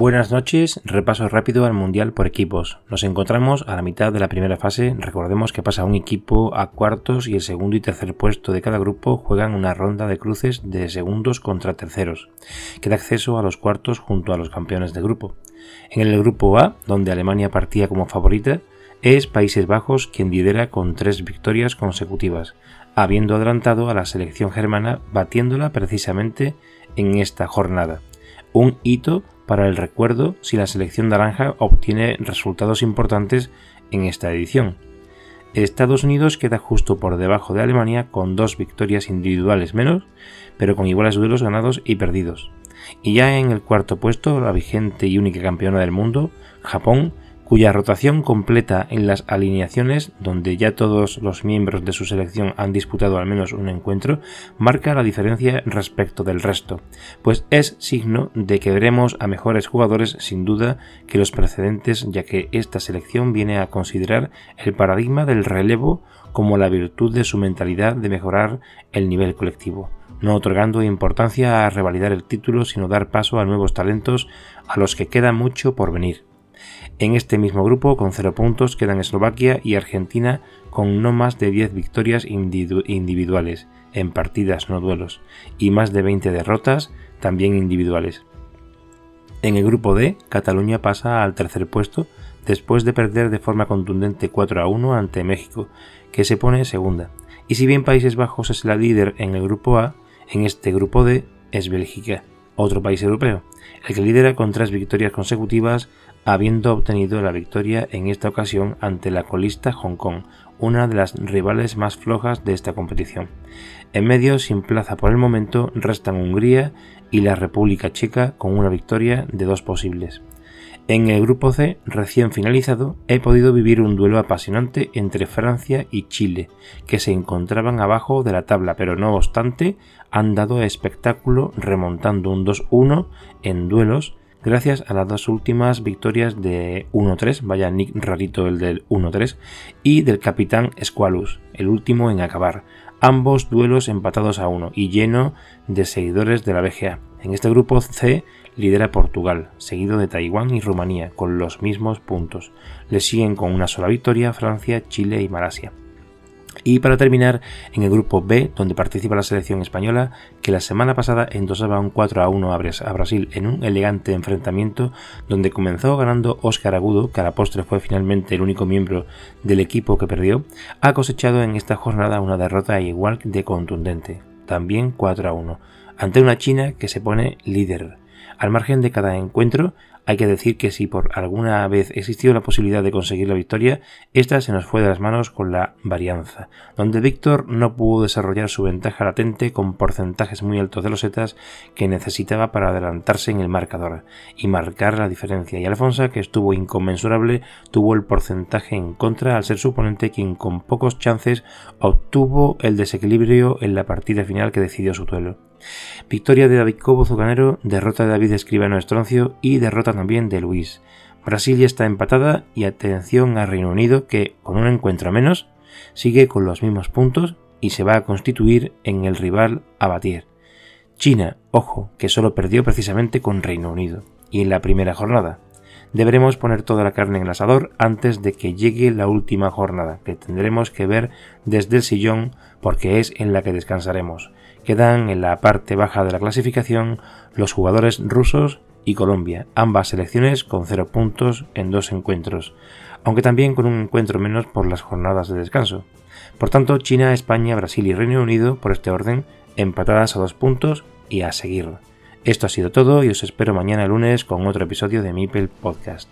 Buenas noches, repaso rápido al Mundial por equipos. Nos encontramos a la mitad de la primera fase, recordemos que pasa un equipo a cuartos y el segundo y tercer puesto de cada grupo juegan una ronda de cruces de segundos contra terceros, que da acceso a los cuartos junto a los campeones de grupo. En el grupo A, donde Alemania partía como favorita, es Países Bajos quien lidera con tres victorias consecutivas, habiendo adelantado a la selección germana batiéndola precisamente en esta jornada. Un hito para el recuerdo si la selección naranja obtiene resultados importantes en esta edición. Estados Unidos queda justo por debajo de Alemania con dos victorias individuales menos, pero con iguales duelos ganados y perdidos. Y ya en el cuarto puesto, la vigente y única campeona del mundo, Japón, cuya rotación completa en las alineaciones, donde ya todos los miembros de su selección han disputado al menos un encuentro, marca la diferencia respecto del resto, pues es signo de que veremos a mejores jugadores sin duda que los precedentes, ya que esta selección viene a considerar el paradigma del relevo como la virtud de su mentalidad de mejorar el nivel colectivo no otorgando importancia a revalidar el título, sino dar paso a nuevos talentos a los que queda mucho por venir. En este mismo grupo, con 0 puntos, quedan Eslovaquia y Argentina con no más de 10 victorias individuales en partidas no duelos y más de 20 derrotas también individuales. En el grupo D, Cataluña pasa al tercer puesto después de perder de forma contundente 4 a 1 ante México, que se pone segunda. Y si bien Países Bajos es la líder en el grupo A, en este grupo D es Bélgica, otro país europeo, el que lidera con tres victorias consecutivas habiendo obtenido la victoria en esta ocasión ante la colista Hong Kong, una de las rivales más flojas de esta competición. En medio, sin plaza por el momento, restan Hungría y la República Checa con una victoria de dos posibles. En el grupo C, recién finalizado, he podido vivir un duelo apasionante entre Francia y Chile, que se encontraban abajo de la tabla, pero no obstante han dado espectáculo remontando un 2-1 en duelos gracias a las dos últimas victorias de 1-3, vaya Nick rarito el del 1-3, y del capitán Squalus, el último en acabar, ambos duelos empatados a uno y lleno de seguidores de la BGA. En este grupo C lidera Portugal, seguido de Taiwán y Rumanía, con los mismos puntos. Le siguen con una sola victoria Francia, Chile y Malasia. Y para terminar, en el grupo B, donde participa la selección española, que la semana pasada endosaba un 4 a 1 a Brasil en un elegante enfrentamiento donde comenzó ganando Óscar Agudo, que a la postre fue finalmente el único miembro del equipo que perdió, ha cosechado en esta jornada una derrota igual de contundente, también 4 a 1, ante una China que se pone líder. Al margen de cada encuentro, hay que decir que si por alguna vez existió la posibilidad de conseguir la victoria, esta se nos fue de las manos con la varianza, donde Víctor no pudo desarrollar su ventaja latente con porcentajes muy altos de losetas que necesitaba para adelantarse en el marcador y marcar la diferencia, y Alfonso, que estuvo inconmensurable, tuvo el porcentaje en contra al ser su oponente quien con pocos chances obtuvo el desequilibrio en la partida final que decidió su duelo. Victoria de David Cobo Zucanero, derrota de David Escribano Estroncio y derrota también de Luis. Brasil ya está empatada y atención a Reino Unido que, con un encuentro menos, sigue con los mismos puntos y se va a constituir en el rival a batir. China, ojo, que solo perdió precisamente con Reino Unido, y en la primera jornada. Deberemos poner toda la carne en el asador antes de que llegue la última jornada, que tendremos que ver desde el sillón porque es en la que descansaremos. Quedan en la parte baja de la clasificación los jugadores rusos y Colombia, ambas selecciones con cero puntos en dos encuentros, aunque también con un encuentro menos por las jornadas de descanso. Por tanto, China, España, Brasil y Reino Unido, por este orden, empatadas a dos puntos y a seguir. Esto ha sido todo y os espero mañana lunes con otro episodio de Mipel Podcast.